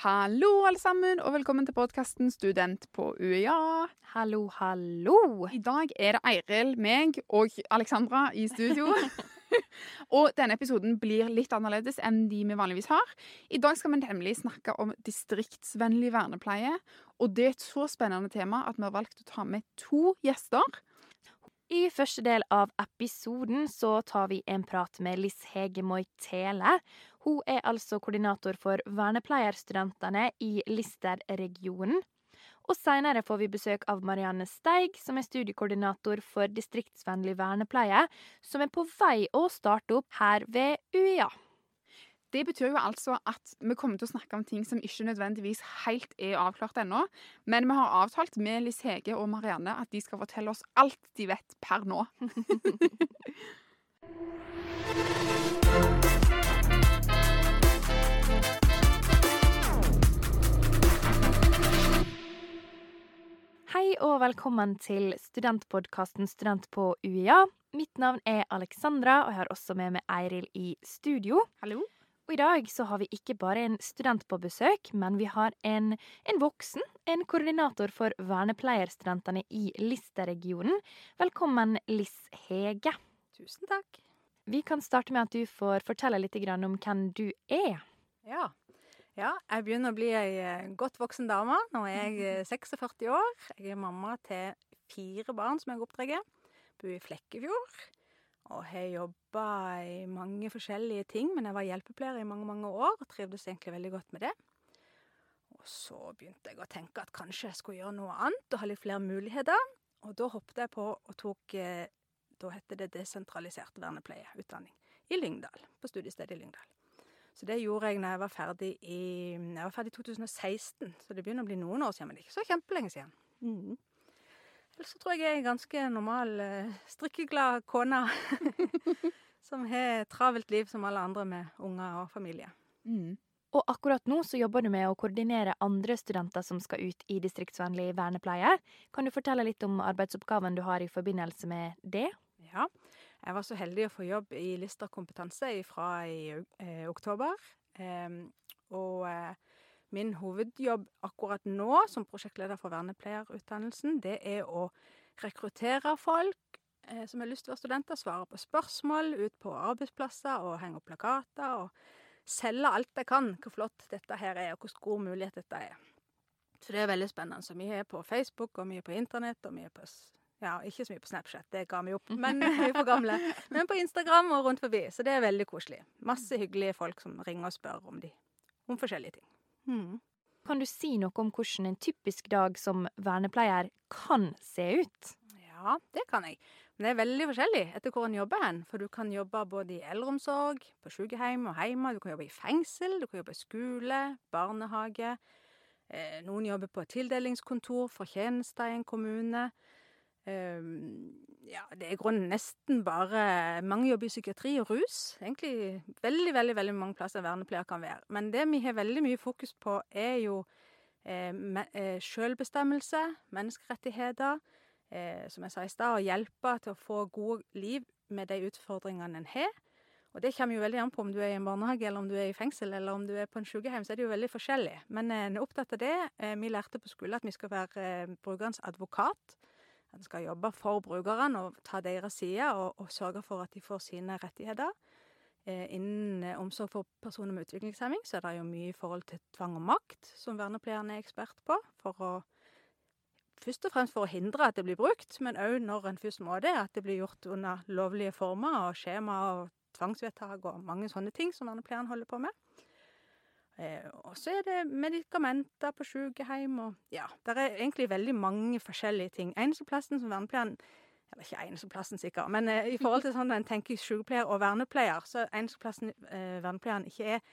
Hallo, alle sammen, og velkommen til podkasten Student på UiA. Hallo, hallo. I dag er det Eiril, meg og Alexandra i studio. og denne episoden blir litt annerledes enn de vi vanligvis har. I dag skal vi nemlig snakke om distriktsvennlig vernepleie. Og det er et så spennende tema at vi har valgt å ta med to gjester. I første del av episoden så tar vi en prat med Liss Hege Moi Tele. Hun er altså koordinator for vernepleierstudentene i Lister-regionen. Og seinere får vi besøk av Marianne Steig, som er studiekoordinator for distriktsvennlig vernepleie, som er på vei å starte opp her ved UiA. Det betyr jo altså at vi kommer til å snakke om ting som ikke nødvendigvis helt er avklart ennå. Men vi har avtalt med Liss Hege og Marianne at de skal fortelle oss alt de vet per nå. Hei og velkommen til studentpodkasten Student på UiA. Mitt navn er Alexandra, og jeg har også med meg Eiril i studio. Hallo. Og i dag så har vi ikke bare en student på besøk, men vi har en, en voksen. En koordinator for vernepleierstudentene i Lister-regionen. Velkommen, Liss Hege. Tusen takk. Vi kan starte med at du får fortelle litt om hvem du er. Ja. Ja. jeg begynner å bli ei godt voksen dame. Nå er jeg 46 år. Jeg er mamma til fire barn som jeg oppdrar. Bor i Flekkefjord. Og har jobba i mange forskjellige ting, men jeg var hjelpepleier i mange mange år og trivdes egentlig veldig godt med det. Og så begynte jeg å tenke at kanskje jeg skulle gjøre noe annet og ha litt flere muligheter. Og da hoppet jeg på og tok Da heter det desentralisert vernepleieutdanning i Lyngdal. På studiestedet i Lyngdal. Så det gjorde jeg når jeg var ferdig i Jeg var ferdig i 2016, så det begynner å bli noen år siden, men ikke så kjempelenge siden. Mm. Ellers så tror jeg jeg er en ganske normal, strikkeglad kone. som har et travelt liv som alle andre med unger og familie. Mm. Og akkurat nå så jobber du med å koordinere andre studenter som skal ut i distriktsvennlig vernepleie. Kan du fortelle litt om arbeidsoppgaven du har i forbindelse med det? Ja. Jeg var så heldig å få jobb i Lister kompetanse fra i eh, oktober. Eh, og eh, Min hovedjobb akkurat nå som prosjektleder for vernepleierutdannelsen, det er å rekruttere folk eh, som har lyst til å være studenter, svare på spørsmål ut på arbeidsplasser og henge opp plakater. Og selge alt jeg kan, hvor flott dette her er, og hvor god mulighet dette er. Så det er veldig spennende. Så vi er på Facebook, og vi er på internett, og vi er på ja, ikke så mye på Snapchat, det ga vi opp, men vi er for gamle. Men på Instagram og rundt forbi, så det er veldig koselig. Masse hyggelige folk som ringer og spør om, de, om forskjellige ting. Mm. Kan du si noe om hvordan en typisk dag som vernepleier kan se ut? Ja, det kan jeg. Men det er veldig forskjellig etter hvor en jobber hen. For du kan jobbe både i eldreomsorg, på sykehjem og hjemme. Du kan jobbe i fengsel, du kan jobbe i skole, barnehage. Eh, noen jobber på et tildelingskontor for tjenester i en kommune. Ja, det er i grunnen nesten bare Mange jobber i psykiatri og rus. Egentlig veldig, veldig veldig mange plasser vernepleier kan være. Men det vi har veldig mye fokus på, er jo eh, eh, selvbestemmelse, menneskerettigheter. Eh, som jeg sa i stad, å hjelpe til å få gode liv med de utfordringene en har. Og det kommer jo veldig an på om du er i en barnehage, eller om du er i fengsel, eller om du er på en sykehjem, så er det jo veldig forskjellig. Men en er opptatt av det. vi lærte på skole at vi skal være brukerens advokat. En skal jobbe for brukerne og ta deres side og, og, sørge for at de får sine rettigheter. Eh, innen eh, omsorg for personer med utviklingshemming så er det jo mye i forhold til tvang og makt, som vernepleieren er ekspert på. For å, først og fremst for å hindre at det blir brukt, men òg når en først må det, at det blir gjort under lovlige former og skjema og tvangsvedtak og mange sånne ting som vernepleieren holder på med. Eh, og så er det medikamenter på sykehjem og Ja, det er egentlig veldig mange forskjellige ting. Eneste plassen som vernepleieren Eller ikke eneste plassen, sikkert, men eh, i forhold til sånn en tenker sykepleier og vernepleier, så eneste plassen eh, vernepleieren ikke er,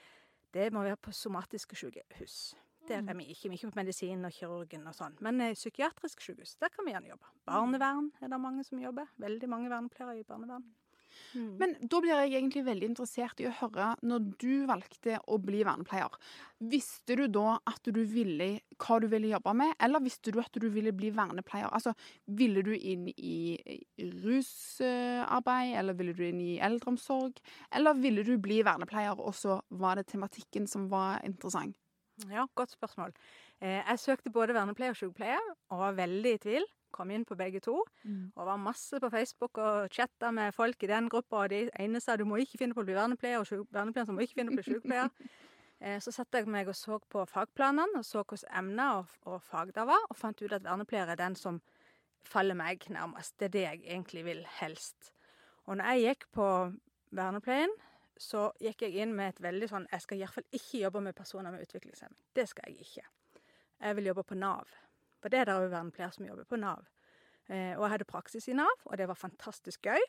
det må være på somatiske sykehus. Der er vi ikke. Vi er ikke på medisin og kirurgen og sånn. Men eh, psykiatrisk sykehus, der kan vi gjerne jobbe. Barnevern er det mange som jobber. Veldig mange vernepleiere i barnevern. Mm. Men da blir jeg egentlig veldig interessert i å høre, når du valgte å bli vernepleier, visste du da at du ville, hva du ville jobbe med, eller visste du at du ville bli vernepleier? Altså, ville du inn i rusarbeid, eller ville du inn i eldreomsorg, eller ville du bli vernepleier, og så var det tematikken som var interessant? Ja, godt spørsmål. Eh, jeg søkte både vernepleier og sykepleier, og var veldig i tvil. Kom inn på begge to. Og var masse på Facebook og chatta med folk i den gruppa. Og de ene sa du må ikke finne på å bli vernepleier, og vernepleieren må ikke finne på å bli sykepleier. Eh, så satte jeg meg og så på fagplanene og så hvilke emner og, og fag det var, og fant ut at vernepleier er den som faller meg nærmest. Det er det jeg egentlig vil helst. Og når jeg gikk på vernepleien, så gikk jeg inn med et veldig sånn Jeg skal i hvert fall ikke jobbe med personer med utviklingshemming. Det skal jeg ikke. Jeg vil jobbe på Nav. For det er det òg vernepleiere som jobber på Nav. Eh, og jeg hadde praksis i Nav, og det var fantastisk gøy.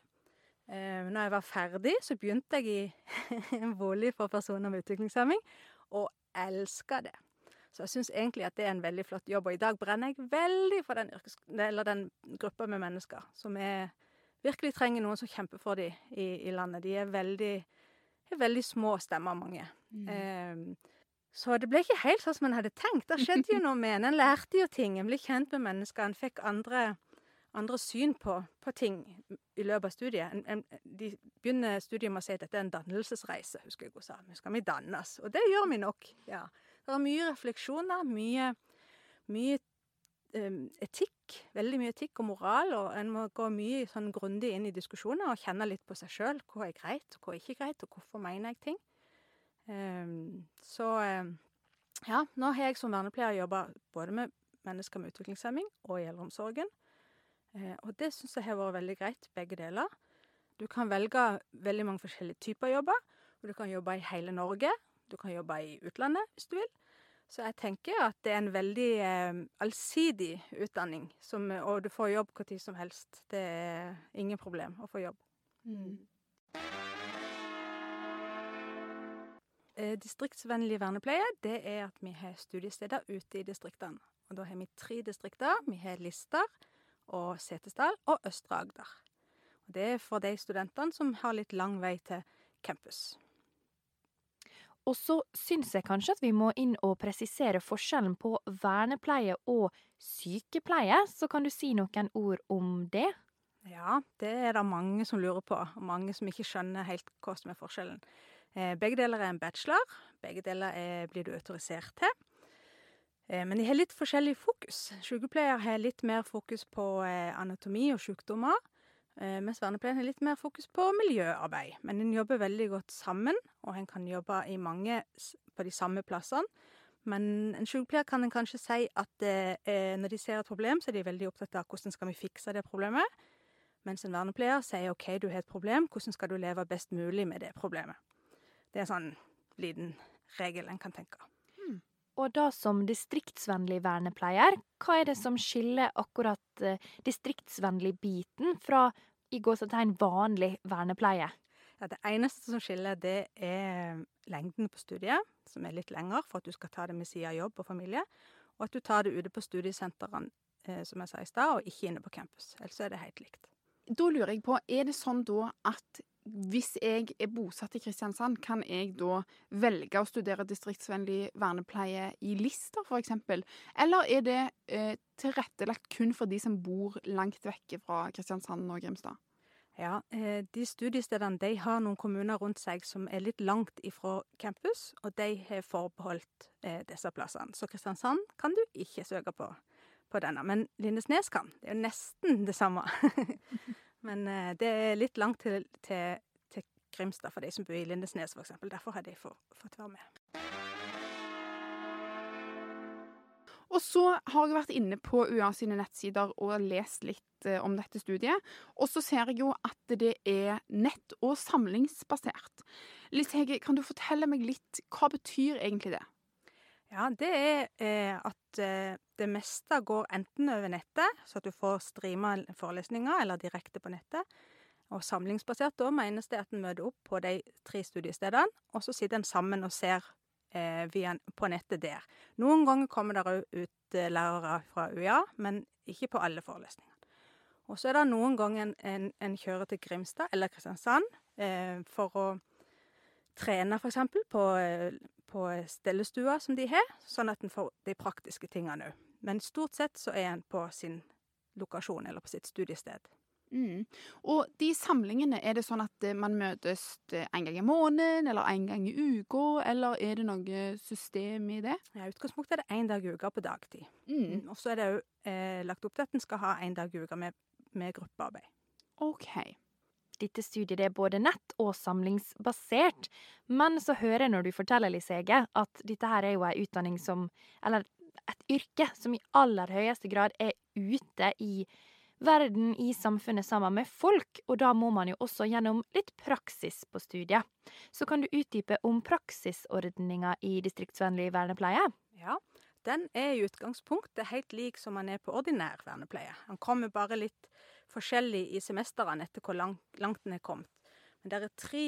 Eh, når jeg var ferdig, så begynte jeg i en bolig for personer med utviklingshemming, og elska det. Så jeg syns egentlig at det er en veldig flott jobb, og i dag brenner jeg veldig for den, yrkes eller den gruppa med mennesker som er, virkelig trenger noen som kjemper for dem i, i landet. De er veldig, er veldig små stemmer, mange. Eh, så det ble ikke helt sånn som en hadde tenkt. Det skjedde jo noe med en. En lærte jo ting. En ble kjent med mennesker. En fikk andre, andre syn på, på ting i løpet av studiet. En, en, de begynner studiet med å si at dette er en dannelsesreise, husker jeg hun sa. Nå skal vi dannes. Og det gjør vi nok. ja. Det er mye refleksjoner, mye, mye eh, etikk. Veldig mye etikk og moral. Og en må gå mye sånn grundig inn i diskusjoner og kjenne litt på seg sjøl. Hva er greit, hva er ikke greit, og hvorfor mener jeg ting. Ehm, så eh, ja, nå har jeg som vernepleier jobba både med mennesker med utviklingshemming og i eldreomsorgen. Eh, og det syns jeg har vært veldig greit, begge deler. Du kan velge veldig mange forskjellige typer jobber. Og du kan jobbe i hele Norge. Du kan jobbe i utlandet hvis du vil. Så jeg tenker at det er en veldig eh, allsidig utdanning, som, og du får jobb når som helst. Det er ingen problem å få jobb. Eh, distriktsvennlig vernepleie, det er at vi har studiesteder ute i distriktene. Og da har vi tre distrikter. Vi har Lister og Setesdal og Østre Agder. Og det er for de studentene som har litt lang vei til campus. Og så syns jeg kanskje at vi må inn og presisere forskjellen på vernepleie og sykepleie. Så kan du si noen ord om det? Ja, det er det mange som lurer på, og mange som ikke skjønner helt hva som er forskjellen. Eh, begge deler er en bachelor. Begge deler er, blir du autorisert til. Eh, men de har litt forskjellig fokus. Sykepleier har litt mer fokus på eh, anatomi og sykdommer, mens vernepleien har litt mer fokus på miljøarbeid. Men en jobber veldig godt sammen, og en kan jobbe i mange på de samme plassene. Men en sykepleier kan en kanskje si at når de ser et problem, så er de veldig opptatt av hvordan skal vi fikse det problemet. Mens en vernepleier sier OK, du har et problem, hvordan skal du leve best mulig med det problemet? Det er en sånn liten regel en kan tenke. Og da som distriktsvennlig vernepleier, hva er det som skiller akkurat eh, distriktsvennlig-biten fra i gåsetegn vanlig vernepleie? Ja, det eneste som skiller, det er lengden på studiet, som er litt lengre for at du skal ta det med siden av jobb og familie, og at du tar det ute på studiesentrene, eh, som jeg sa i stad, og ikke inne på campus. Ellers er det helt likt. Da lurer jeg på, er det sånn da at hvis jeg er bosatt i Kristiansand, kan jeg da velge å studere distriktsvennlig vernepleie i Lister, eksempel? Eller er det eh, tilrettelagt kun for de som bor langt vekke fra Kristiansand og Grimstad? Ja, eh, de studiestedene de har noen kommuner rundt seg som er litt langt ifra campus, og de har forbeholdt eh, disse plassene. Så Kristiansand kan du ikke søke på, på denne, men Lindesnes kan. Det er jo nesten det samme. men eh, det er litt langt til, til Grimstad for de som bor i Lindesnes, eksempel. Derfor har de få- fått være med. Og så har jeg vært inne på UiA sine nettsider og lest litt eh, om dette studiet. Og så ser jeg jo at det er nett- og samlingsbasert. Litt Hege, kan du fortelle meg litt, hva betyr egentlig det? Ja, det er eh, at eh, det meste går enten over nettet, så at du får streama forelesninger, eller direkte på nettet. Og samlingsbasert, da menes det at en møter opp på de tre studiestedene, og så sitter en sammen og ser eh, via, på nettet der. Noen ganger kommer det òg ut eh, lærere fra UiA, men ikke på alle forelesningene. Og så er det noen ganger en, en, en kjører til Grimstad eller Kristiansand eh, for å trene, eksempel, på, eh, på stellestua som de har, sånn at en får de praktiske tingene òg. Men stort sett så er en på sin lokasjon eller på sitt studiested. Mm. Og de samlingene, er det sånn at eh, man møtes eh, en gang i måneden, eller en gang i uka, eller er det noe system i det? Ja, I utgangspunktet er det én dag i uka på dagtid. Mm. Og så er det òg eh, lagt opp til at en skal ha én dag i uka med, med gruppearbeid. OK. Dette studiet er både nett- og samlingsbasert. Men så hører jeg når du forteller, Lise Ege, at dette her er jo ei utdanning som Eller et yrke som i aller høyeste grad er ute i verden, i samfunnet, sammen med folk. Og da må man jo også gjennom litt praksis på studiet. Så kan du utdype om praksisordninga i distriktsvennlig vernepleie? Ja, den er i utgangspunktet helt lik som man er på ordinær vernepleie. Han kommer bare litt forskjellig i semestrene etter hvor langt, langt den er kommet. Men det er tre,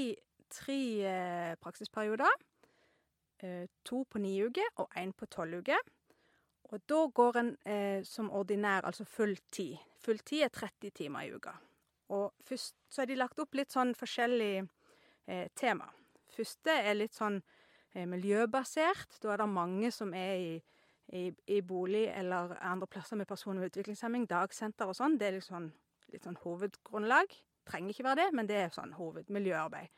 tre eh, praksisperioder. Eh, to på ni uker og én på tolv uker. Og da går en eh, som ordinær, altså full tid. Full tid er 30 timer i uka. Og først så er de lagt opp litt sånn forskjellig eh, tema. Første er litt sånn eh, miljøbasert. Da er det mange som er i, i, i bolig eller andre plasser med personer med utviklingshemming. Dagsenter og sånn. Det er liksom litt sånn hovedgrunnlag. Trenger ikke være det, men det er sånn hovedmiljøarbeid.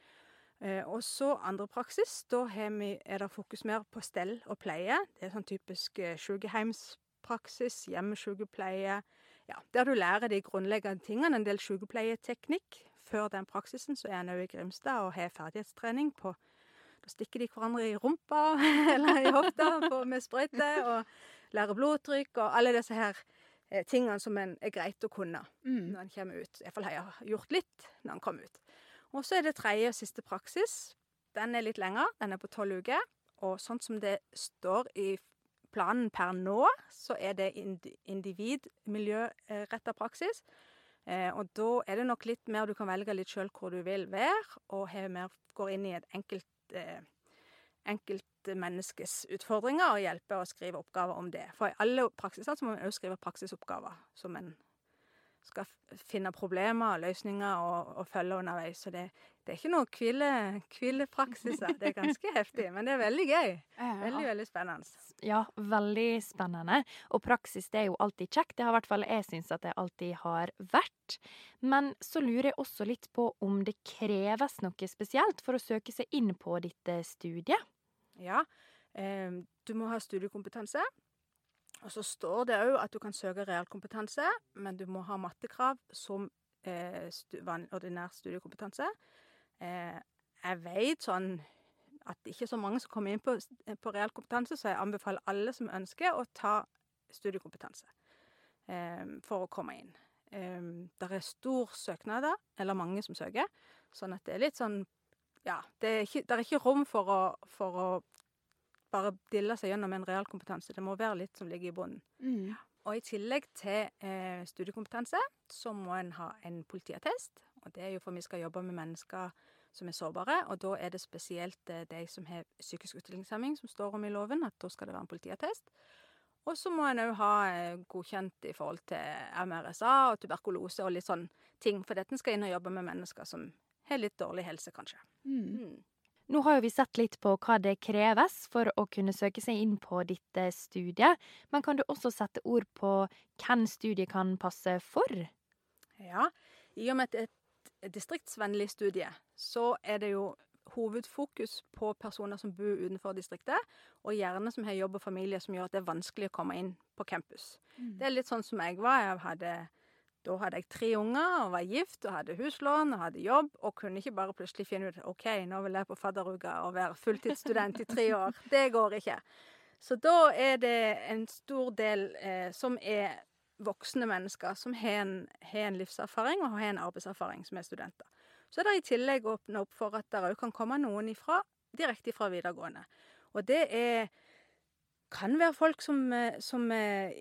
Eh, og så andre praksis. Da vi, er det fokus mer på stell og pleie. Det er sånn typisk eh, sykehjemspraksis, hjemmesykepleie. Ja, der du lærer de grunnleggende tingene. En del sykepleieteknikk. Før den praksisen så er en òg i Grimstad og har ferdighetstrening på Da stikker de hverandre i rumpa eller i hofta på, med sprøyte, og lærer blodtrykk og alle disse her eh, tingene som en er greit å kunne Mm. når en kommer ut. Iallfall har jeg gjort litt når en kommer ut. Og så er det tredje og siste praksis. Den er litt lengre. Den er på tolv uker. Og sånn som det står i planen per nå, så er det indi- individmiljøretta praksis. Eh, og da er det nok litt mer du kan velge litt sjøl hvor du vil være, og mer, går inn i et enkelt, eh, enkeltmenneskes utfordringer og hjelper å skrive oppgaver om det. For i alle praksiser så må man òg skrive praksisoppgaver som en skal finne problemer og løsninger og, og følge underveis. Så det, det er ikke noe hvile, hvilepraksiser. Det er ganske heftig, men det er veldig gøy. Veldig, veldig spennende. Ja, veldig spennende. Og praksis det er jo alltid kjekt. Det har i hvert fall jeg syns at det alltid har vært. Men så lurer jeg også litt på om det kreves noe spesielt for å søke seg inn på dette studiet. Ja, eh, du må ha studiekompetanse. Og så står det òg at du kan søke realkompetanse, men du må ha mattekrav som eh, stu, ordinær studiekompetanse. Eh, jeg vet sånn at det ikke er så mange som kommer inn på, på realkompetanse, så jeg anbefaler alle som ønsker å ta studiekompetanse eh, for å komme inn. Eh, det er stor søknader, eller mange som søker, sånn at det er litt sånn ja, det er ikke, det er ikke rom for å, for å bare dille seg gjennom en realkompetanse. Det må være litt som ligger i bunnen. Mm. Og i tillegg til eh, studiekompetanse, så må en ha en politiattest. Og det er jo for vi skal jobbe med mennesker som er sårbare, og da er det spesielt eh, de som har psykisk utviklingshemming, som står om i loven, at da skal det være en politiattest. Og så må en òg ha eh, godkjent i forhold til MRSA og tuberkulose og litt sånn ting, for dette skal inn og jobbe med mennesker som har litt dårlig helse, kanskje. Mm. Mm. Nå har vi sett litt på hva det kreves for å kunne søke seg inn på ditt studie, men kan du også sette ord på hvem studiet kan passe for? Ja, i og med at det er et distriktsvennlig studie, så er det jo hovedfokus på personer som bor utenfor distriktet, og gjerne som har jobb og familie som gjør at det er vanskelig å komme inn på campus. Mm. Det er litt sånn som jeg var. Jeg hadde, da hadde jeg tre unger og var gift og hadde huslån og hadde jobb, og kunne ikke bare plutselig finne ut OK, nå vil jeg på fadderuka og være fulltidsstudent i tre år. Det går ikke. Så da er det en stor del eh, som er voksne mennesker som har en, har en livserfaring og har en arbeidserfaring som er studenter. Så er det i tillegg åpna opp for at det òg kan komme noen ifra, direkte fra videregående. Og det er kan være folk som, eh, som eh,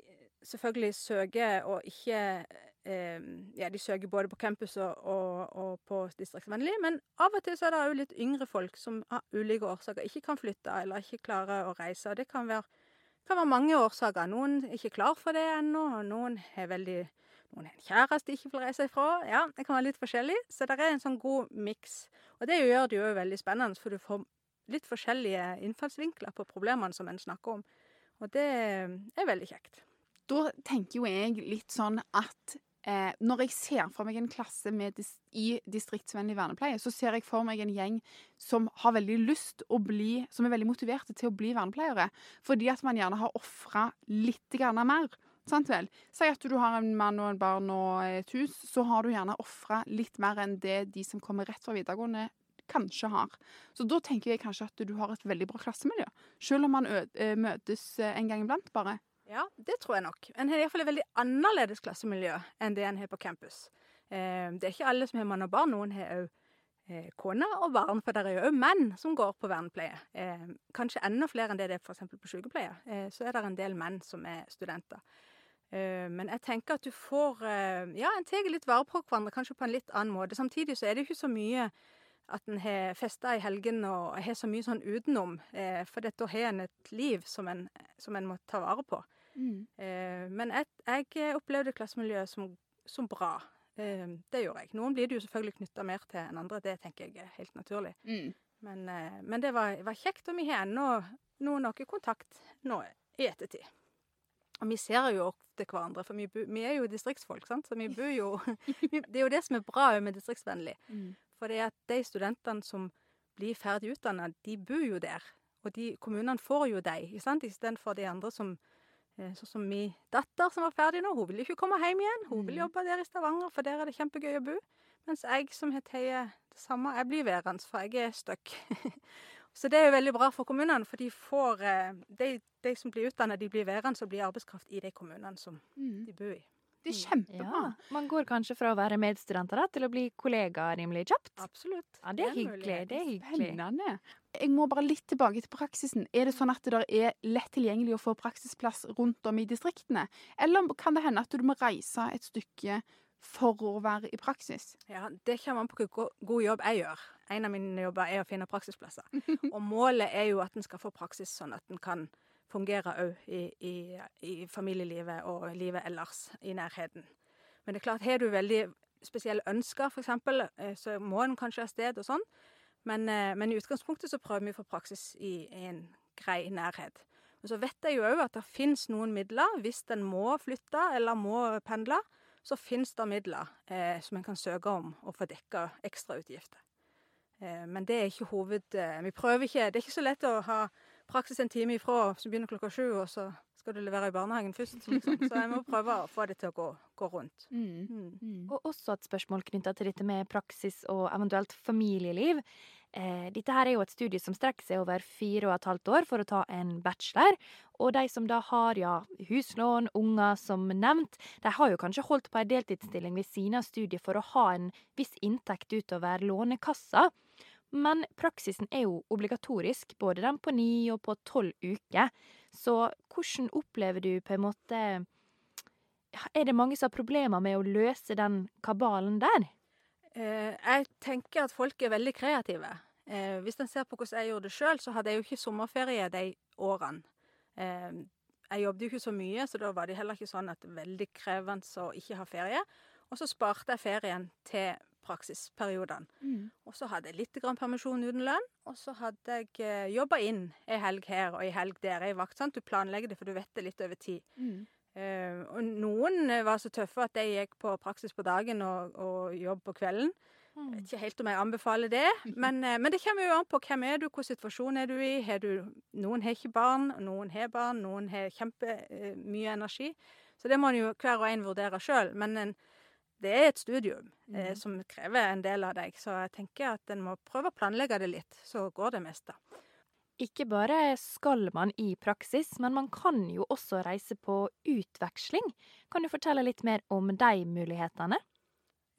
selvfølgelig søker og ikke Ja, de søker både på campus og, og, og på distriktsvennlig, men av og til så er det òg litt yngre folk som av ulike årsaker ikke kan flytte eller ikke klarer å reise. Og det kan være, kan være mange årsaker. Noen er ikke klar for det ennå, og noen har veldig noen har en kjæreste de ikke vil reise ifra. Ja, det kan være litt forskjellig. Så det er en sånn god miks. Og det gjør det jo veldig spennende, for du får litt forskjellige innfallsvinkler på problemene som en snakker om. Og det er veldig kjekt. Da tenker jo jeg litt sånn at eh, Når jeg ser for meg en klasse dis i distriktsvennlig vernepleie, så ser jeg for meg en gjeng som har veldig lyst å bli Som er veldig motiverte til å bli vernepleiere. Fordi at man gjerne har ofra litt grann mer. Sant vel? Si at du har en mann og en barn og et hus, så har du gjerne ofra litt mer enn det de som kommer rett fra videregående, kanskje har. Så da tenker jeg kanskje at du har et veldig bra klassemiljø. Selv om man eh, møtes eh, en gang iblant, bare. Ja, det tror jeg nok. En har iallfall et veldig annerledes klassemiljø enn det en har på campus. Eh, det er ikke alle som har mann og barn. Noen har òg eh, kone og barn, for det er jo òg menn som går på vernepleie. Eh, kanskje enda flere enn det det er f.eks. på sykepleie. Så er det en del menn som er studenter. Men jeg tenker at du får Ja, en tar litt vare på hverandre, kanskje på en litt annen måte. Samtidig så er det ikke så mye at en har festa i helgen og har så mye sånn utenom. For da har en et liv som en, som en må ta vare på. Eh, men jeg, jeg opplevde klassemiljøet som, som bra. Eh, det gjorde jeg. Noen blir det jo selvfølgelig knytta mer til enn andre, det tenker jeg er helt naturlig. Mm. Men, eh, men det var, var kjekt, og vi har ennå nå noe kontakt nå i ettertid. Og vi ser jo ofte hverandre, for vi, vi er jo distriktsfolk, sant? så vi bor jo Det er jo det som er bra med distriktsvennlig. Mm. For det er at de studentene som blir ferdig utdanna, de bor jo der. Og de kommunene får jo dem, istedenfor de andre som eh, Sånn som min datter som var ferdig nå, hun vil ikke komme hjem igjen. Hun vil Mm. jobbe der i Stavanger, for der er det kjempegøy å bo. Mens jeg som har tatt det samme, jeg blir værende, for jeg er stuck. Så det er jo veldig bra for kommunene, for de får eh, De, de som blir utdannet, de blir værende og blir arbeidskraft i de kommunene som Mm. de bor i. Det er kjempebra. Ja, Man går kanskje fra å være medstudenter da, til å bli kollega rimelig kjapt. Absolutt. Ja, det er en hyggelig. Det er hyggelig. Spennende. Jeg må bare litt tilbake til praksisen. Er det sånn at det er lett tilgjengelig å få praksisplass rundt om i distriktene? Eller kan det hende at du må reise et stykke for å være i praksis? Ja, Det kommer an på hvor god jobb jeg gjør. En av mine jobber er å finne praksisplasser. Og målet er jo at en skal få praksis sånn at en kan fungere òg i, i, i familielivet og livet ellers i nærheten. Men det er klart, har du veldig spesielle ønsker, f.eks., så må en kanskje av sted og sånn. Men, eh, men i utgangspunktet så prøver vi å få praksis i, en grei nærhet. Men så vet jeg jo òg at det fins noen midler hvis en må flytte eller må pendle så finnes det midler eh, som en kan søke om og få dekka ekstrautgifter. Eh, men det er ikke hoved... Eh, vi prøver ikke Det er ikke så lett å ha praksis en time ifra så begynner klokka sju, og så skal du levere i barnehagen først. Liksom. Så jeg må prøve å få det til å gå, gå rundt. Mm. Mm. Mm. Og også et spørsmål knytta til dette med praksis og eventuelt familieliv. Eh, dette her er jo et studie som strekker seg over fire og et halvt år for å ta en bachelor. Og de som da har ja, huslån, unger som nevnt, de har jo kanskje holdt på ei deltidsstilling ved siden av studiet for å ha en viss inntekt utover Lånekassa. Men praksisen er jo obligatorisk, både den på ni og på tolv uker. Så hvordan opplever du på en måte Er det mange som har problemer med å løse den kabalen der? Eh, jeg tenker at folk er veldig kreative. Eh, hvis en ser på hvordan jeg gjorde det sjøl, så hadde jeg jo ikke sommerferie de årene. Eh, jeg jobbet jo ikke så mye, så da var det heller ikke sånn at det var veldig krevende å ikke ha ferie. Og så sparte jeg ferien til praksisperiodene. Mm. Og så hadde jeg litt grann permisjon uten lønn. Og så hadde jeg eh, jobba inn ei helg her og ei helg der. Ei vakt, sant? Du planlegger det, for du vet det litt over tid. Mm. Eh, og noen eh, var så tøffe at de gikk på praksis på dagen og, og jobb på kvelden. Jeg vet ikke helt om jeg anbefaler det, men, eh, men det kommer jo an på hvem er du, hvilken situasjon er du i. Har du, noen har ikke barn, noen har barn, noen har kjempemye mye energi. Så det må en jo hver og en vurdere sjøl. Men en, det er et studium eh, Mhm. som krever en del av deg, så jeg tenker at en må prøve å planlegge det litt, så går det meste. Ikke bare skal man i praksis, men man kan jo også reise på utveksling. Kan du fortelle litt mer om de mulighetene?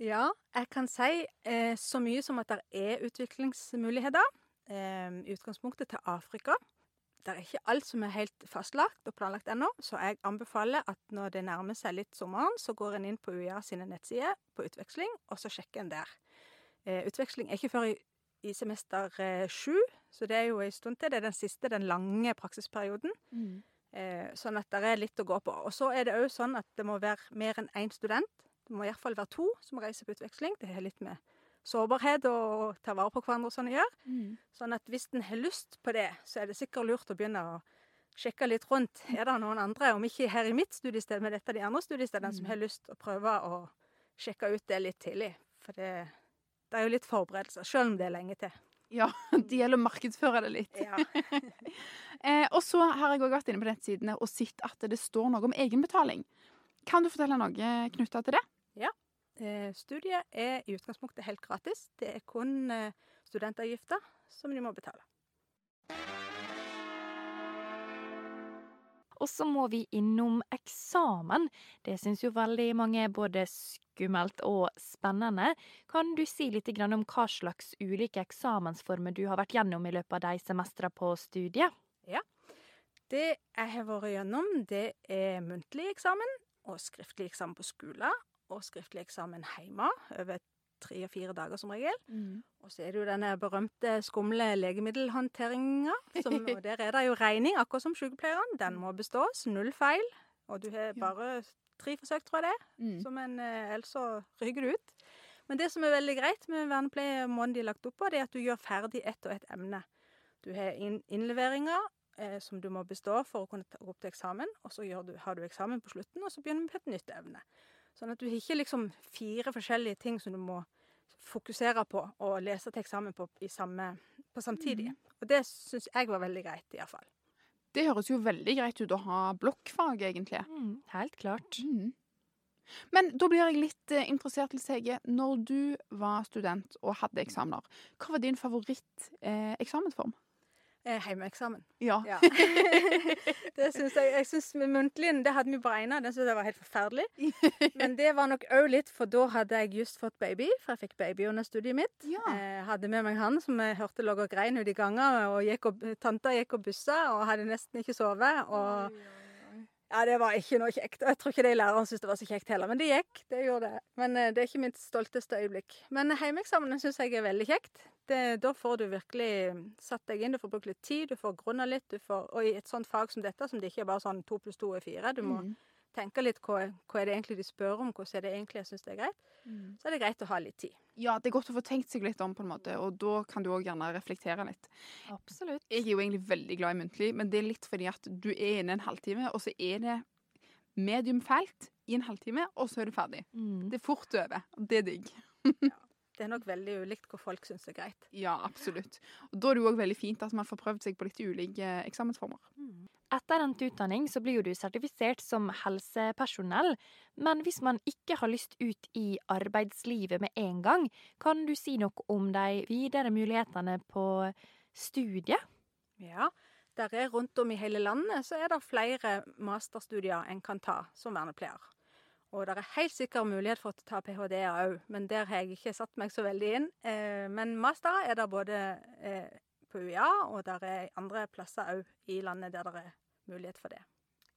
Ja, jeg kan si eh, så mye som at det er utviklingsmuligheter. Eh, utgangspunktet til Afrika. Det er ikke alt som er helt fastlagt og planlagt ennå, så jeg anbefaler at når det nærmer seg litt sommeren, så går en inn på UiA sine nettsider på utveksling, og så sjekker en der. Eh, utveksling er ikke før i, i semester eh, sju, så det er jo en stund til. Det er den siste, den lange praksisperioden. Mm. Eh, sånn at det er litt å gå på. Og så er det òg sånn at det må være mer enn én student. Det må iallfall være to som reiser på utveksling. Det har litt med sårbarhet og ta vare på hverandre og sånn å gjøre. Mm. Sånn at hvis en har lyst på det, så er det sikkert lurt å begynne å sjekke litt rundt. Er det noen andre, om ikke her i mitt studiested, men dette er de andre studiestedene, som Mm. har lyst å prøve å sjekke ut det litt tidlig? For det, det er jo litt forberedelser, selv om det er lenge til. Ja, det gjelder å markedsføre det litt. Ja. Eh, og så har jeg òg vært inne på nettsidene og sett at det står noe om egenbetaling. Kan du fortelle noe knytta til det? Eh, studiet er i utgangspunktet helt gratis. Det er kun eh, studentavgifter som de må betale. Og så må vi innom eksamen. Det syns jo veldig mange er både skummelt og spennende. Kan du si litt grann om hva slags ulike eksamensformer du har vært gjennom i løpet av de semestrene på studiet? Ja, Det jeg har vært gjennom, det er muntlig eksamen og skriftlig eksamen på skolen. Og skriftlig eksamen hjemme over tre og fire dager som regel. Og så er det jo denne berømte skumle legemiddelhåndteringa. Og der er det jo regning, akkurat som sykepleieren. Den må bestås. Null feil. Og du har bare tre forsøk, tror jeg det. Mm. Som en, eh, ellers så ryker du ut. Men det som er veldig greit med vernepleie, måten de er lagt opp på, det er at du gjør ferdig ett og ett emne. Du har innleveringer eh, som du må bestå for å kunne ta opp til eksamen, og så du, har du eksamen på slutten, og så begynner vi på et nytt evne. Sånn at du har ikke liksom fire forskjellige ting som du må fokusere på og lese til eksamen på, i samme, på samtidig. Mm. Og det syns jeg var veldig greit, iallfall. Det høres jo veldig greit ut å ha blokkfag, egentlig. Mm, helt klart. Mm. Men da blir jeg litt eh, interessert, til Hege. Når du var student og hadde eksamener, hva var din favoritt-eksamensform? Eh, Heimeeksamen. ja. Ja. det synes jeg Jeg synes med muntlig det hadde vi beregna, den syntes jeg var helt forferdelig. Men det var nok òg litt, for da hadde jeg just fått baby, for jeg fikk baby under studiet mitt. Ja. Jeg hadde med meg han som jeg hørte lå og grein ute i ganga, og gikk og, tanta gikk og bussa og hadde nesten ikke sovet. Og ja, det var ikke noe kjekt. Og jeg tror ikke de lærerne syntes det var så kjekt heller, men det gikk. Det gjorde det. Men eh, det er ikke mitt stolteste øyeblikk. Men heimeeksamen syns jeg er veldig kjekt. Det, da får du virkelig satt deg inn, du får brukt litt tid, du får grunna litt. Du får, og i et sånt fag som dette, som det ikke er bare sånn to pluss to er fire, du må Mm. Tenke litt hva, hva er det egentlig de spør om, hvordan er det egentlig jeg syns det er greit. Mm. Så er det greit å ha litt tid. Ja, det er godt å få tenkt seg litt om, på en måte, og da kan du òg gjerne reflektere litt. Absolutt. Jeg er jo egentlig veldig glad i muntlig, men det er litt fordi at du er inne en halvtime, og så er det medium fælt i en halvtime, og så er du ferdig. Mm. Det er fort over, det er digg. Det er nok veldig ulikt hva folk syns er greit. Ja, absolutt. Og da er det jo òg veldig fint at man får prøvd seg på litt ulike eksamensformer. Etter endt utdanning så blir jo du sertifisert som helsepersonell, men hvis man ikke har lyst ut i arbeidslivet med en gang, kan du si noe om de videre mulighetene på studiet? Ja, der er rundt om i hele landet så er det flere masterstudier en kan ta som vernepleier. Og det er helt sikkert mulighet for å ta ph.d.-er òg, men der har jeg ikke satt meg så veldig inn. Eh, men master er det både eh, på UiA, og der er andre plasser òg i landet der det er mulighet for det.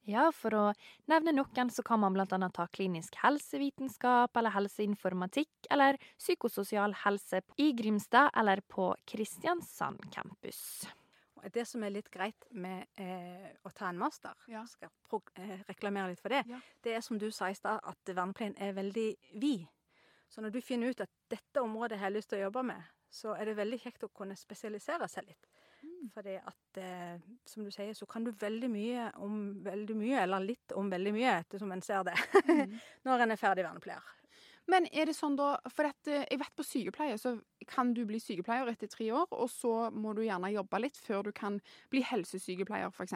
Ja, for å nevne noen så kan man annet ta klinisk helsevitenskap eller helseinformatikk eller psykososial helse i Grimstad eller på Kristiansand campus. Det som er litt greit med eh, å ta en master, Ja. skal jeg eh, reklamere litt for det, Ja. det er som du sa i stad, at vernepleien er veldig vid. Så når du finner ut at dette området har jeg lyst til å jobbe med, så er det veldig kjekt å kunne spesialisere seg litt. Mm. Fordi at, eh, som du sier, så kan du veldig mye om veldig mye, eller litt om veldig mye, ettersom en ser det, Mm. når en er ferdig vernepleier. Men er det sånn da For at, eh, jeg vet på sykepleie så kan du bli sykepleier etter tre år, og så må du gjerne jobbe litt før du kan bli helsesykepleier, f.eks.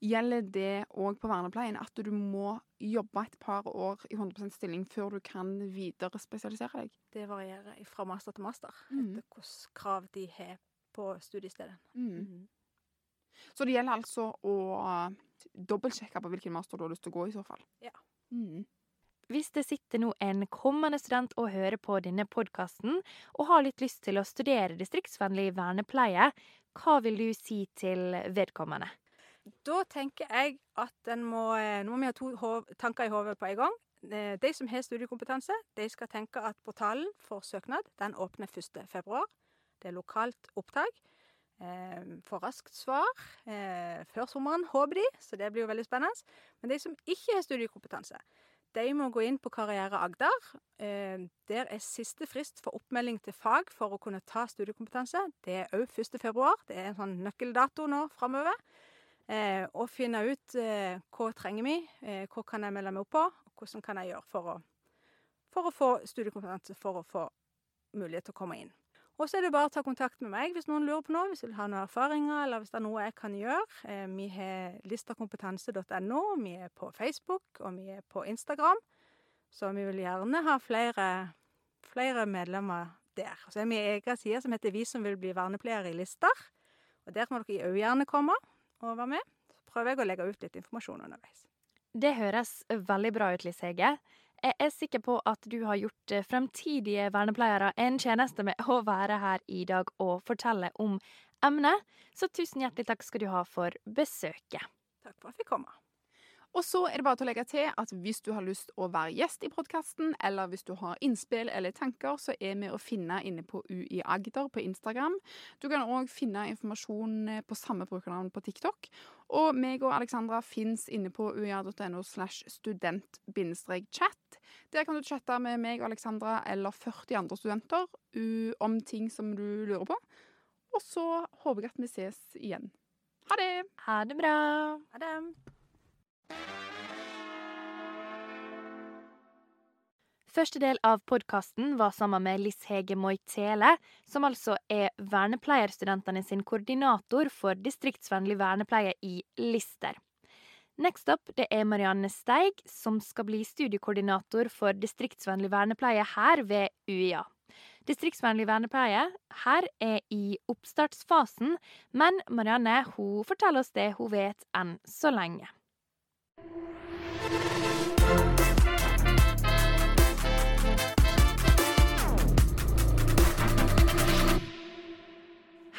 Gjelder det òg på vernepleien at du må jobbe et par år i 100 stilling før du kan videre spesialisere deg? Det varierer fra master til master, Mm. etter hvilke krav de har på studiestedet. Mm. Mhm. Så det gjelder altså å dobbeltsjekke på hvilken master du har lyst til å gå, i så fall. Ja. Mm. Hvis det sitter nå en kommende student og hører på denne podkasten, og har litt lyst til å studere distriktsvennlig vernepleie, hva vil du si til vedkommende? Da tenker jeg at en må eh, Nå må vi ha to hov tanker i hodet på en gang. Eh, De som har studiekompetanse, de skal tenke at portalen for søknad den åpner 1. Det er lokalt opptak. Eh, Får raskt svar eh, før sommeren, håper de, så det blir jo veldig spennende. Men de som ikke har studiekompetanse, de må gå inn på Karriere Agder. Eh, Der er siste frist for oppmelding til fag for å kunne ta studiekompetanse. Det er òg 1. februar. Det er en sånn nøkkeldato nå framover. Eh, og finne ut eh, hva trenger vi, eh, hva kan jeg melde meg opp på, og hvordan kan jeg gjøre for å, for å få studiekompetanse, for å få mulighet til å komme inn. Og så er det bare å ta kontakt med meg hvis noen lurer på noe, hvis du vil ha noen erfaringer, eller hvis det er noe jeg kan gjøre. Eh, vi har listakompetanse.no, vi er på Facebook, og vi er på Instagram. Så vi vil gjerne ha flere, flere medlemmer der. Og så er vi en egen side som heter Vi som vil bli vernepleiere i Lister. Og der må dere òg gjerne komme og være med. Så prøver jeg å legge ut litt informasjon underveis. Det høres veldig bra ut, Liss Hege. Jeg er sikker på at du har gjort eh, fremtidige vernepleiere en tjeneste med å være her i dag og fortelle om emnet, så tusen hjertelig takk skal du ha for besøket. Takk for at jeg fikk komme. Og så er det bare til å legge til at hvis du har lyst å være gjest i podkasten, eller hvis du har innspill eller tanker, så er vi å finne inne på UI Agder på Instagram. Du kan òg finne informasjon eh, på samme brukernavn på TikTok. Og meg og Alexandra fins inne på uia.no slash student-chat. Der kan du chatte med meg og Alexandra eller 40 andre studenter om ting som du lurer på. Og så håper jeg at vi ses igjen. Ha det! Ha det bra. Ha det. Første del av podkasten var sammen med Liss Hege Moitele, som altså er vernepleierstudentene sin koordinator for distriktsvennlig vernepleie i Lister. Next up det er Marianne Steig, som skal bli studiekoordinator for distriktsvennlig vernepleie her ved UiA. Distriktsvennlig vernepleie her er i oppstartsfasen, men Marianne hun forteller oss det hun vet enn så lenge.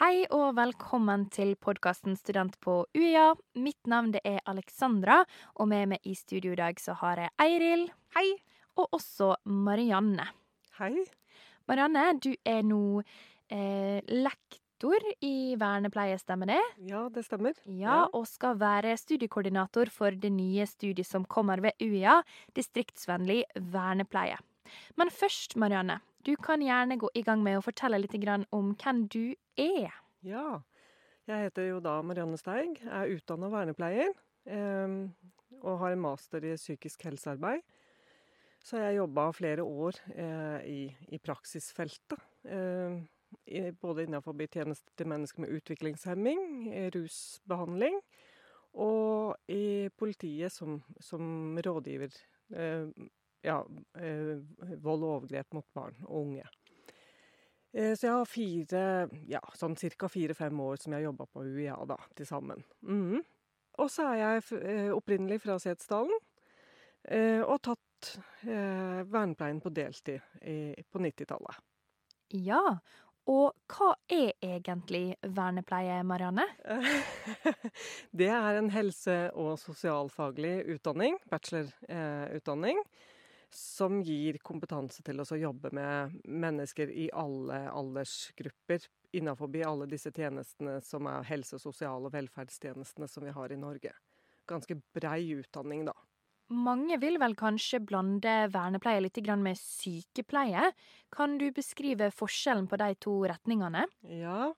Hei og velkommen til podkasten Student på UiA. Mitt navn det er Alexandra, og med meg i studio i dag så har jeg Eiril. Hei! Og også Marianne. Hei. Marianne, du er nå eh, lektor i vernepleie, stemmer det? Ja, det stemmer. Ja, og skal være studiekoordinator for det nye studiet som kommer ved UiA, distriktsvennlig vernepleie. Men først, Marianne, du kan gjerne gå i gang med å fortelle litt om hvem du er. Ja. Jeg heter jo da Marianne Steig, er utdanna vernepleier eh, og har en master i psykisk helsearbeid. Så jeg jobba flere år eh, i, i, praksisfeltet. Eh, i, både innenfor tjenester til mennesker med utviklingshemming, rusbehandling, og i politiet som, som rådgiver. Ja, eh, vold og overgrep mot barn og unge. Eh, så jeg har fire, ja, sånn ca. fire-fem år som jeg har jobba på UiA da, til sammen. Mm. Og så er jeg eh, opprinnelig fra Setesdalen, og har tatt eh, vernepleien på deltid i, på 90-tallet. Ja, og hva er egentlig vernepleie, Marianne? det er en helse- og sosialfaglig utdanning, bachelorutdanning. Eh, som gir kompetanse til å jobbe med mennesker i alle aldersgrupper innenfor alle disse tjenestene som er helse-, sosial- og velferdstjenestene som vi har i Norge. Ganske brei utdanning, da. Mange vil vel kanskje blande vernepleie litt med sykepleie. Kan du beskrive forskjellen på de to retningene? Ja.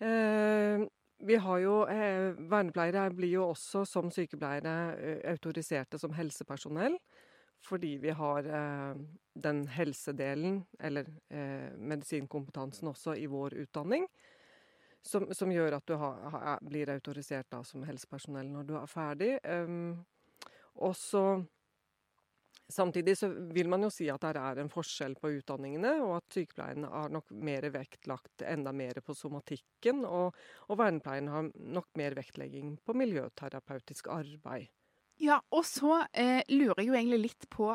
Eh, vi har jo eh, Vernepleiere blir jo også som sykepleiere eh, autoriserte som helsepersonell fordi vi har eh, den helsedelen, eller eh, medisinkompetansen også, i vår utdanning. Som, som gjør at du ha, ha, blir autorisert da, som helsepersonell når du er ferdig. Um, og så Samtidig så vil man jo si at det er en forskjell på utdanningene, og at sykepleien har nok mer vektlagt enda mer på somatikken, og, og vernepleien har nok mer vektlegging på miljøterapeutisk arbeid. Ja, og så eh, lurer jeg jo egentlig litt på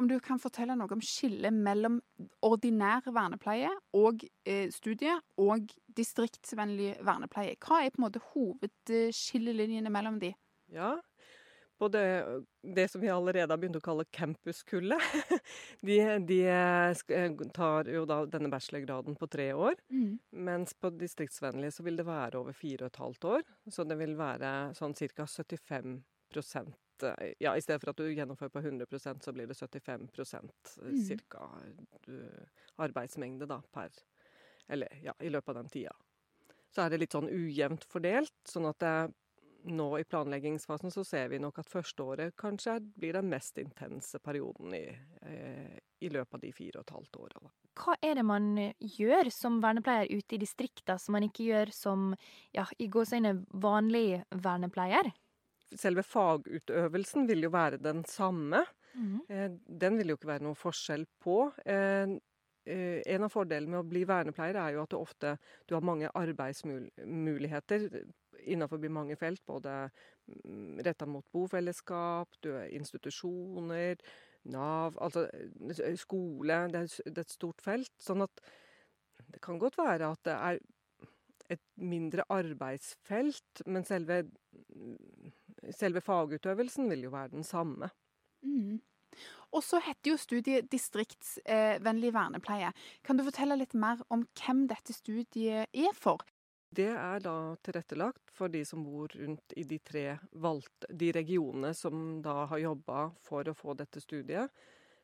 om du kan fortelle noe om skillet mellom ordinær vernepleie og eh, studie og distriktsvennlig vernepleie. Hva er på en måte hovedskillelinjene mellom de? Ja, både det som vi allerede har begynt å kalle campuskullet. De, de, tar jo da denne bachelorgraden på tre år. Mm. Mens på distriktsvennlig så vil det være over fire og et halvt år. Så det vil være sånn ca. 75 Eh, ja, I stedet for at du gjennomfører på 100% så blir det 75 eh, mm. cirka arbeidsmengde da, per Eller ja, i løpet av den tida. Så er det litt sånn ujevnt fordelt, sånn at det, nå i planleggingsfasen så ser vi nok at førsteåret kanskje blir den mest intense perioden i, eh, i løpet av de fire og et halvt åra. Hva er det man eh, gjør som vernepleier ute i distrikta som man ikke gjør som ja, i gåseøyne vanlig vernepleier? Selve fagutøvelsen vil jo være den samme. Mm. Eh, Den vil jo ikke være noe forskjell på. Eh, eh, En av fordelene med å bli vernepleier er jo at du ofte du har mange arbeidsmuligheter innenfor mange felt. Både retta mot bofellesskap, du er institusjoner, Nav Altså eh, skole. Det er det er et stort felt. Sånn at det kan godt være at det er et mindre arbeidsfelt, men selve, selve fagutøvelsen vil jo være den samme. Mm. Og så heter jo studiet distriktsvennlig vernepleie. Kan du fortelle litt mer om hvem dette studiet er for? Det er da tilrettelagt for de som bor rundt i de tre valgte, de regionene som da har jobba for å få dette studiet,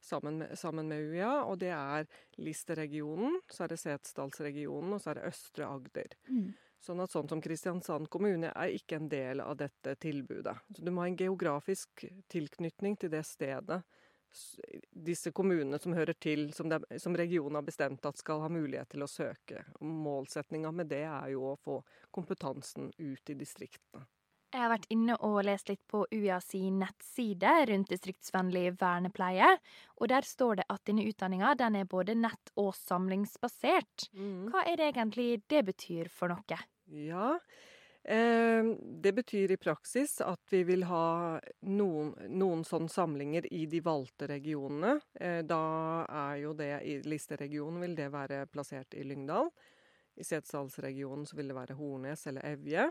sammen med, sammen med UiA. Og det er Lister-regionen, så er det Setesdalsregionen, og så er det Østre Agder. Mm. Sånn at sånn som Kristiansand kommune er ikke en del av dette tilbudet. Så du må ha en geografisk tilknytning til det stedet disse kommunene som hører til, som, det, som regionen har bestemt at skal ha mulighet til å søke. Målsettinga med det er jo å få kompetansen ut i distriktene. Jeg har vært inne og lest litt på UiA sin nettside rundt distriktsvennlig vernepleie, og der står det at denne utdanninga den er både nett- og samlingsbasert. Hva er det egentlig det betyr for noe? Ja. Eh, det betyr i praksis at vi vil ha noen, noen sånne samlinger i de valgte regionene. Eh, da er jo det i Lister-regionen vil det være plassert i Lyngdal. I Setesdalsregionen så vil det være Hornes eller Evje.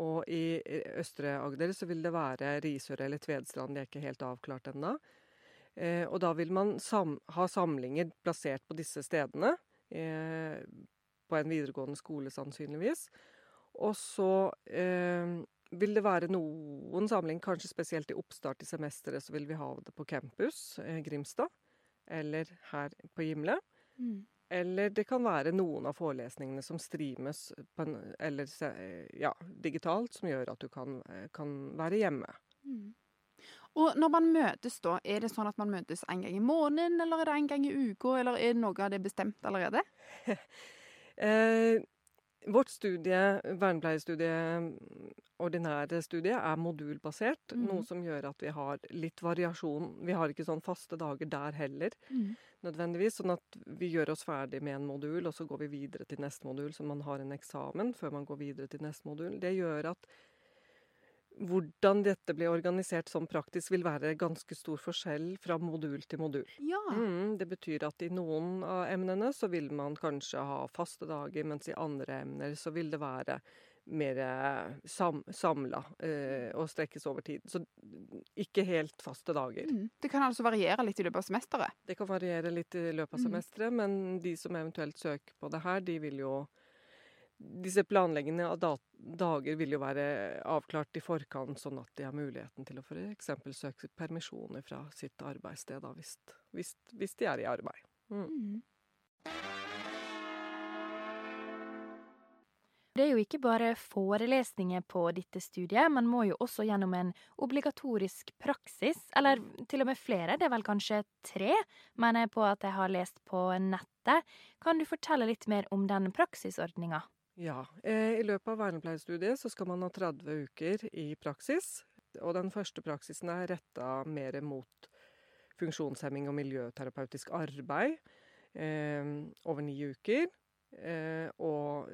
Og i Østre Agder så vil det være Risør eller Tvedestrand. Det er ikke helt avklart ennå. Eh, og da vil man sam ha samlinger plassert på disse stedene. Eh, på en videregående skole, sannsynligvis. Og så eh, vil det være noen samling, kanskje spesielt i oppstart i semesteret, så vil vi ha det på campus, eh, Grimstad. Eller her på Gimle. Mm. Eller det kan være noen av forelesningene som streames på en, eller ja, digitalt, som gjør at du kan, eh, kan være hjemme. Mm. Og når man møtes, da, er det sånn at man møtes en gang i måneden, eller er det en gang i uka, eller er noe av det bestemt allerede? Eh, vårt studie, vernepleierstudiet, ordinære studie, er modulbasert. Mm. Noe som gjør at vi har litt variasjon. Vi har ikke sånn faste dager der heller, Mm. nødvendigvis. Sånn at vi gjør oss ferdig med en modul, og så går vi videre til neste modul, så man har en eksamen før man går videre til neste modul. Det gjør at hvordan dette blir organisert sånn praktisk, vil være ganske stor forskjell fra modul til modul. Ja. Mm, det betyr at i noen av emnene så vil man kanskje ha faste dager, mens i andre emner så vil det være mer eh, sam, samla eh, og strekkes over tid. Så ikke helt faste dager. Mm. Det kan altså variere litt i løpet av semesteret. Det kan variere litt i løpet av Mm. semesteret, men de som eventuelt søker på det her, de vil jo disse planleggende av dager vil jo være avklart i forkant, sånn at de har muligheten til å f.eks. søke permisjoner fra sitt arbeidssted, da, hvis, hvis, hvis de er i arbeid. Mm. Mm. Det er jo ikke bare forelesninger på dette studiet, man må jo også gjennom en obligatorisk praksis, eller til og med flere, det er vel kanskje tre, mener jeg på at jeg har lest på nettet. Kan du fortelle litt mer om den praksisordninga? Ja. Eh, I løpet av vernepleierstudiet så skal man ha 30 uker i praksis. Og den første praksisen er retta mer mot funksjonshemming og miljøterapeutisk arbeid eh, over ni uker. Eh, og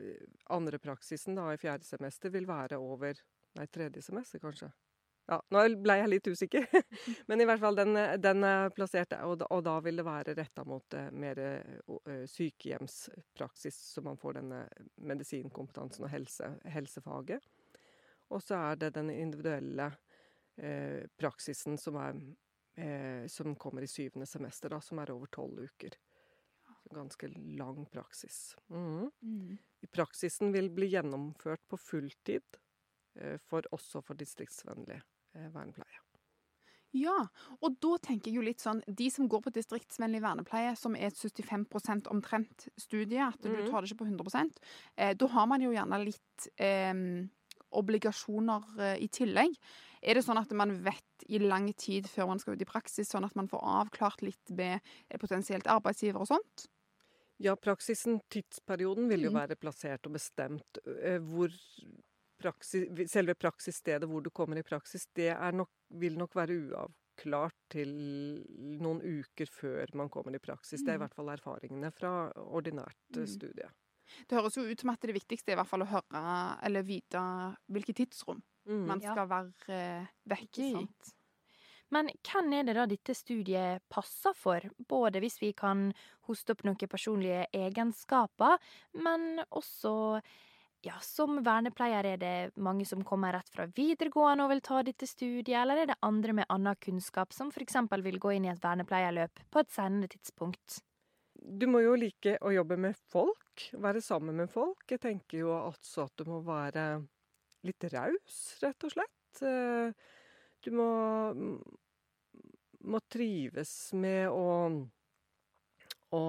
andre praksisen da i fjerde semester vil være over Nei, tredje semester, kanskje. Ja, nå ble jeg litt usikker. Men i hvert fall, den, den er plassert der. Og og da vil det være retta mot eh, mer eh, sykehjemspraksis, så man får denne medisinkompetansen og helse, helsefaget. Og så er det den individuelle eh, praksisen som, er, eh, som kommer i syvende semester, da, som er over tolv uker. Ganske lang praksis. Mm. Mm. Praksisen vil bli gjennomført på fulltid, eh, for, også for distriktsvennlig eh, vernepleie. Ja, og da tenker jeg jo litt sånn De som går på distriktsvennlig vernepleie, som er 75% omtrent studie, at du Mhm. tar det ikke på 100 eh, Da har man jo gjerne litt eh, obligasjoner eh, i tillegg. Er det sånn at man vet i lang tid før man skal ut i praksis, sånn at man får avklart litt med eh, potensielt arbeidsgiver og sånt? Ja, praksisen, tidsperioden, vil jo Mm. være plassert og bestemt. Eh, Hvor praksis, selve praksisstedet hvor du kommer i praksis, det er nok, vil nok være uavklart til noen uker før man kommer i praksis. Det er i Mm. hvert fall erfaringene fra ordinært eh, Mm. studie. Det høres jo ut som at det viktigste er i hvert fall å høre eller vite hvilket tidsrom Mm. man Ja. skal være vekk vekke i. Men hvem er det da dette studiet passer for? Både hvis vi kan hoste opp noen personlige egenskaper, men også ja, som vernepleier er det mange som kommer rett fra videregående og vil ta dette studiet, eller er det andre med annen kunnskap som f.eks. vil gå inn i et vernepleierløp på et senere tidspunkt? Du må jo like å jobbe med folk, være sammen med folk. Jeg tenker jo altså at du må være litt raus, rett og slett. Eh, Du må, må trives med å, å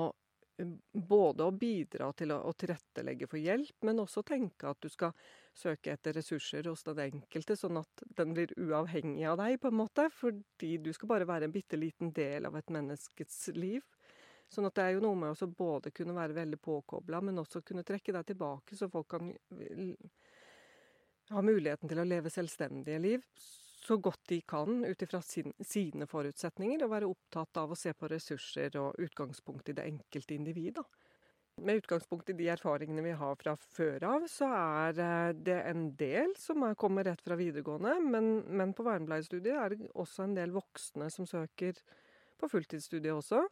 både å bidra til å, å tilrettelegge for hjelp, men også tenke at du skal søke etter ressurser hos den enkelte, sånn at den blir uavhengig av deg, på en måte. Fordi du skal bare være en bitte liten del av et menneskets liv. Sånn at det er jo noe med å både kunne være veldig påkobla, men også kunne trekke deg tilbake, så folk kan ha muligheten til å leve selvstendige liv så godt de kan ut ifra sin, sine forutsetninger, og være opptatt av å se på ressurser og utgangspunkt i det enkelte individ. Da. Med utgangspunkt i de erfaringene vi har fra før av, så er eh, det en del som er, kommer rett fra videregående, men, men på vernepleierstudiet er det også en del voksne som søker på fulltidsstudiet også.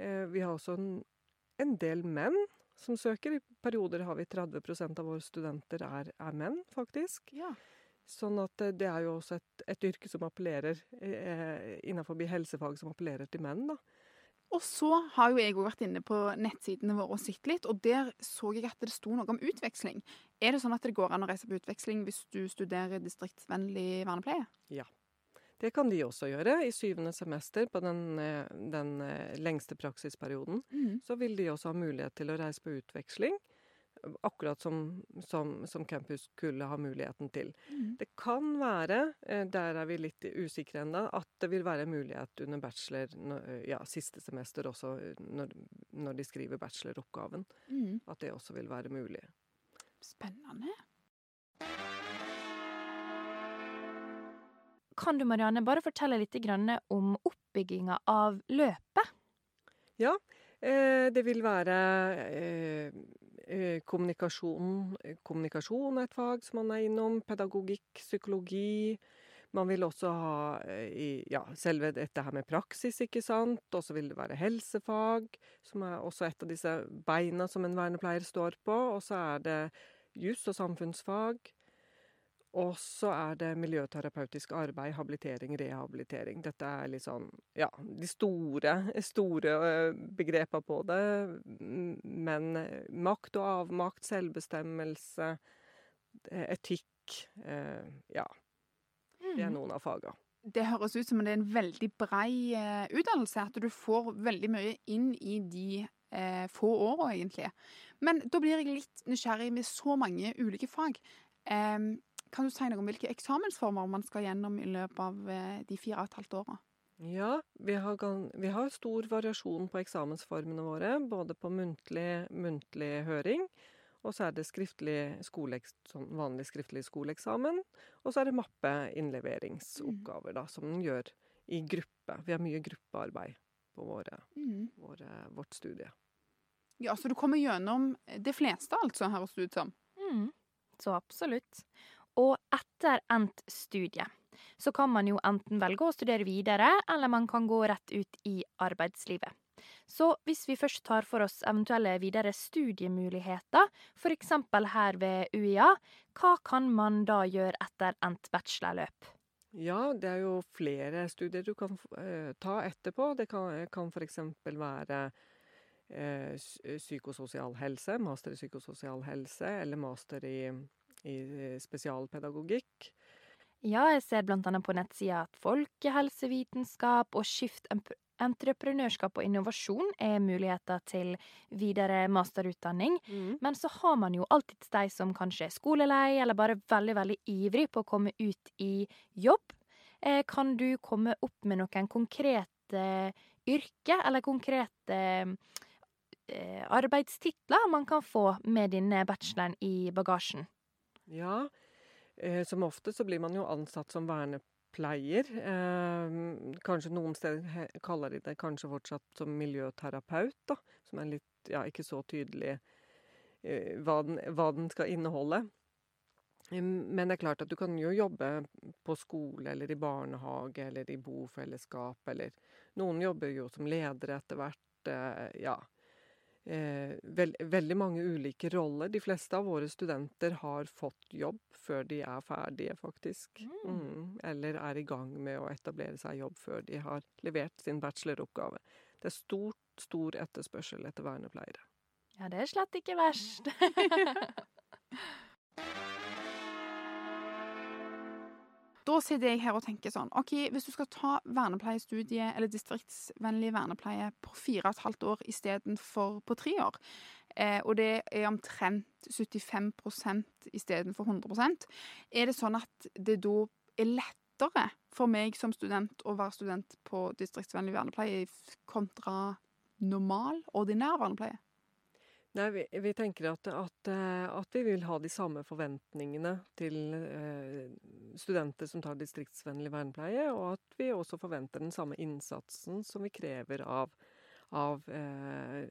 Eh, Vi har også en, en del menn som søker. I perioder har vi 30% av våre studenter er, er menn, faktisk. Ja. Sånn at eh, det er jo også et, et yrke som appellerer eh, innenfor helsefag som appellerer til menn, da. Og så har jo jeg òg vært inne på nettsidene våre og sett litt, og der så jeg at det sto noe om utveksling. Er det sånn at det går an å reise på utveksling hvis du studerer distriktsvennlig vernepleie? Ja. Det kan de også gjøre. I syvende semester, på den, eh, den eh, lengste praksisperioden, så vil de også ha mulighet til å reise på utveksling. Akkurat som, som, som campus skulle ha muligheten til. Det kan være, eh, der er vi litt usikre ennå, at det vil være mulighet under bachelor, eh, ja, siste semester også, eh, når, når de skriver bacheloroppgaven. Mm. At det også vil være mulig. Spennende. Kan du Marianne, bare fortelle litt om oppbygginga av løpet? Ja, det vil være eh, eh, kommunikasjon. Kommunikasjon er et fag som man er innom. Pedagogikk, psykologi. Man vil også ha eh, ja, selve dette her med praksis, ikke sant. Og så vil det være helsefag, som er også et av disse beina som en vernepleier står på. Og så er det juss og samfunnsfag. Og så er det miljøterapeutisk arbeid, habilitering, rehabilitering. Dette er litt sånn, ja, de store, store øh, begrepa på det. Men eh, makt og avmakt, selvbestemmelse, eh, etikk eh, Ja, det er noen av faga. Det høres ut som det er en veldig brei eh, utdannelse. At du får veldig mye inn i de eh, få åra, egentlig. Men da blir jeg litt nysgjerrig med så mange ulike fag. Em, kan du si noe om hvilke eksamensformer man skal gjennom i løpet av eh, de fire og et halvt åra? Ja, vi har, vi har stor variasjon på eksamensformene våre. Både på muntlig, muntlig høring, og så er det skriftlig skole, sånn vanlig skriftlig skoleeksamen. Og så er det mappeinnleveringsoppgaver, da, som en gjør i gruppe. Vi har mye gruppearbeid på våre, våre, vårt studie. Ja, så du kommer gjennom det fleste, altså, høres det ut som. Mm, så absolutt. Etter endt studie så kan man jo enten velge å studere videre, eller man kan gå rett ut i arbeidslivet. Så hvis vi først tar for oss eventuelle videre studiemuligheter, f.eks. her ved UiA, hva kan man da gjøre etter endt bachelorløp? Ja, det er jo flere studier du kan uh, ta etterpå. Det kan, kan f.eks. være uh, psykososial helse, master i psykososial helse, eller master i, i spesialpedagogikk. Ja, jeg ser annet på nettsida at folkehelsevitenskap og skift entreprenørskap og innovasjon er muligheter til videre masterutdanning. Mm. Men så har man jo alltid de som kanskje er skolelei, eller bare veldig, veldig ivrig på å komme ut i jobb. Eh, kan du komme opp med noen konkrete yrke eller konkrete eh, arbeidstitler man kan få med denne bacheloren i bagasjen? Ja, eh, som ofte så blir man jo ansatt som vernepleier. Eh, kanskje noen steder kaller de det kanskje fortsatt som miljøterapeut, da. Som er litt, ja, ikke så tydelig eh, hva, den, hva den skal inneholde. Men det er klart at du kan jo jobbe på skole eller i barnehage eller i bofellesskap eller Noen jobber jo som ledere etter hvert. eh, Ja. Eh, vel, veldig mange ulike roller. De fleste av våre studenter har fått jobb før de er ferdige, faktisk. Mm. Eller er i gang med å etablere seg jobb før de har levert sin bacheloroppgave. Det er stort, stor etterspørsel etter vernepleiere. Ja, det er slett ikke verst. Da sitter jeg her og tenker sånn OK, hvis du skal ta vernepleiestudiet eller distriktsvennlig vernepleie på fire og et halvt år istedenfor på tre år, eh, og det er omtrent 75% istedenfor 100% er det sånn at det da er lettere for meg som student å være student på distriktsvennlig vernepleie kontra normal, ordinær vernepleie? Nei, vi, vi tenker at, at, eh, at vi vil ha de samme forventningene til eh, studenter som tar distriktsvennlig vernepleie, og at vi også forventer den samme innsatsen som vi krever av, av eh,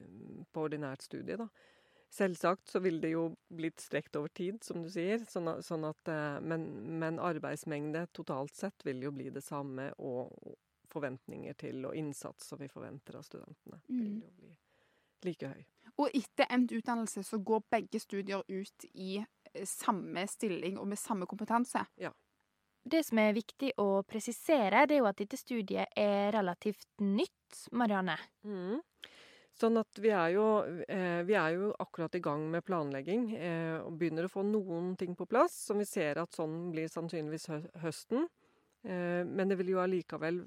på ordinært studie. Da. Selvsagt så vil det jo blitt strekt over tid, som du sier, sånn at, sånn at, eh, men, men arbeidsmengde totalt sett vil jo bli det samme, og forventninger til og innsats som vi forventer av studentene, vil Mm. jo bli like høy. Og etter endt utdannelse så går begge studier ut i eh, samme stilling og med samme kompetanse. Ja. Det som er viktig å presisere, det er jo at dette studiet er relativt nytt, Marianne. Mm. Sånn at vi er, jo, eh, vi er jo akkurat i gang med planlegging eh, og begynner å få noen ting på plass, som vi ser at sånn blir sannsynligvis hø høsten. Eh, men det vil jo allikevel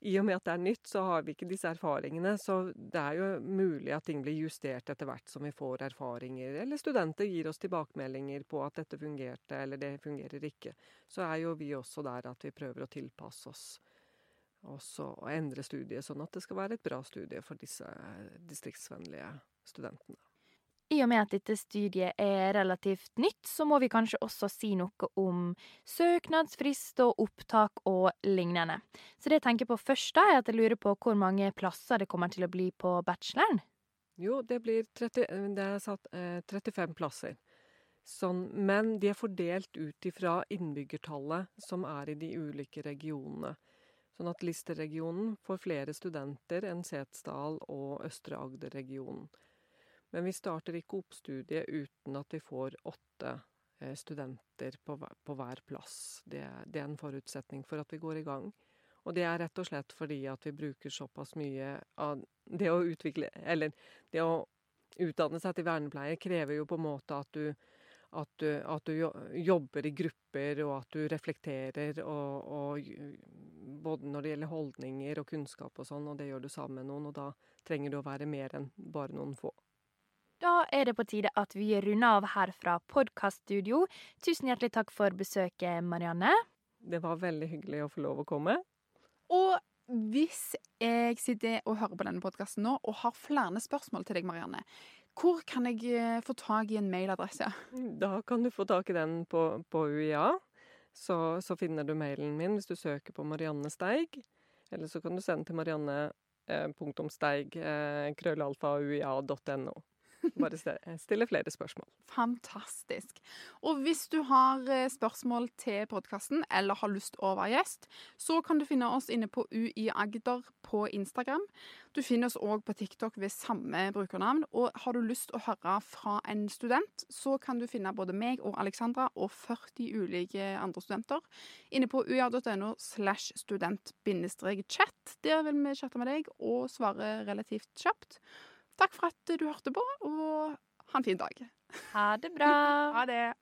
I og med at det er nytt, så har vi ikke disse erfaringene. Så det er jo mulig at ting blir justert etter hvert som vi får erfaringer. Eller studenter gir oss tilbakemeldinger på at dette fungerte, eller det fungerer ikke. Så er jo vi også der at vi prøver å tilpasse oss og så endre studiet, sånn at det skal være et bra studie for disse distriktsvennlige studentene. I og med at dette studiet er relativt nytt, så må vi kanskje også si noe om søknadsfrist og opptak og lignende. Så det jeg tenker på først, da, er at jeg lurer på hvor mange plasser det kommer til å bli på bacheloren. Jo, det blir 30, det er satt eh, 35 plasser. Sånn, men de er fordelt ut ifra innbyggertallet som er i de ulike regionene. Sånn at Lister-regionen får flere studenter enn Setesdal og Østre Agder-regionen. Men vi starter ikke opp studiet uten at vi får åtte eh, studenter på, hver- plass. Det, det er en forutsetning for at vi går i gang. Og det er rett og slett fordi at vi bruker såpass mye av det å utvikle Eller det å utdanne seg til vernepleier krever jo på en måte at du at du, at du jobber i grupper, og at du reflekterer, og, og både når det gjelder holdninger og kunnskap og sånn, og det gjør du sammen med noen, og da trenger du å være mer enn bare noen få. Da er det på tide at vi runder av her fra podkaststudio. Tusen hjertelig takk for besøket, Marianne. Det var veldig hyggelig å få lov å komme. Og hvis jeg sitter og hører på denne podkasten nå og har flere spørsmål til deg, Marianne, hvor kan jeg eh, få tak i en mailadresse? Da kan du få tak i den på, på UiA. Så, så finner du mailen min hvis du søker på Marianne Steig. Eller så kan du sende til marianne steig eh. Bare stille flere spørsmål. Fantastisk. Og hvis du har eh, spørsmål til podkasten eller har lyst å være gjest, så kan du finne oss inne på UI Agder på Instagram. Du finner oss òg på TikTok ved samme brukernavn. Og har du lyst å høre fra en student, så kan du finne både meg og Alexandra og 40 ulike andre studenter inne på uia.no slash student-chat. Der vil vi chatte med deg og svare relativt kjapt. Takk for at du hørte på, og ha en fin dag. Ha det bra. Ha det.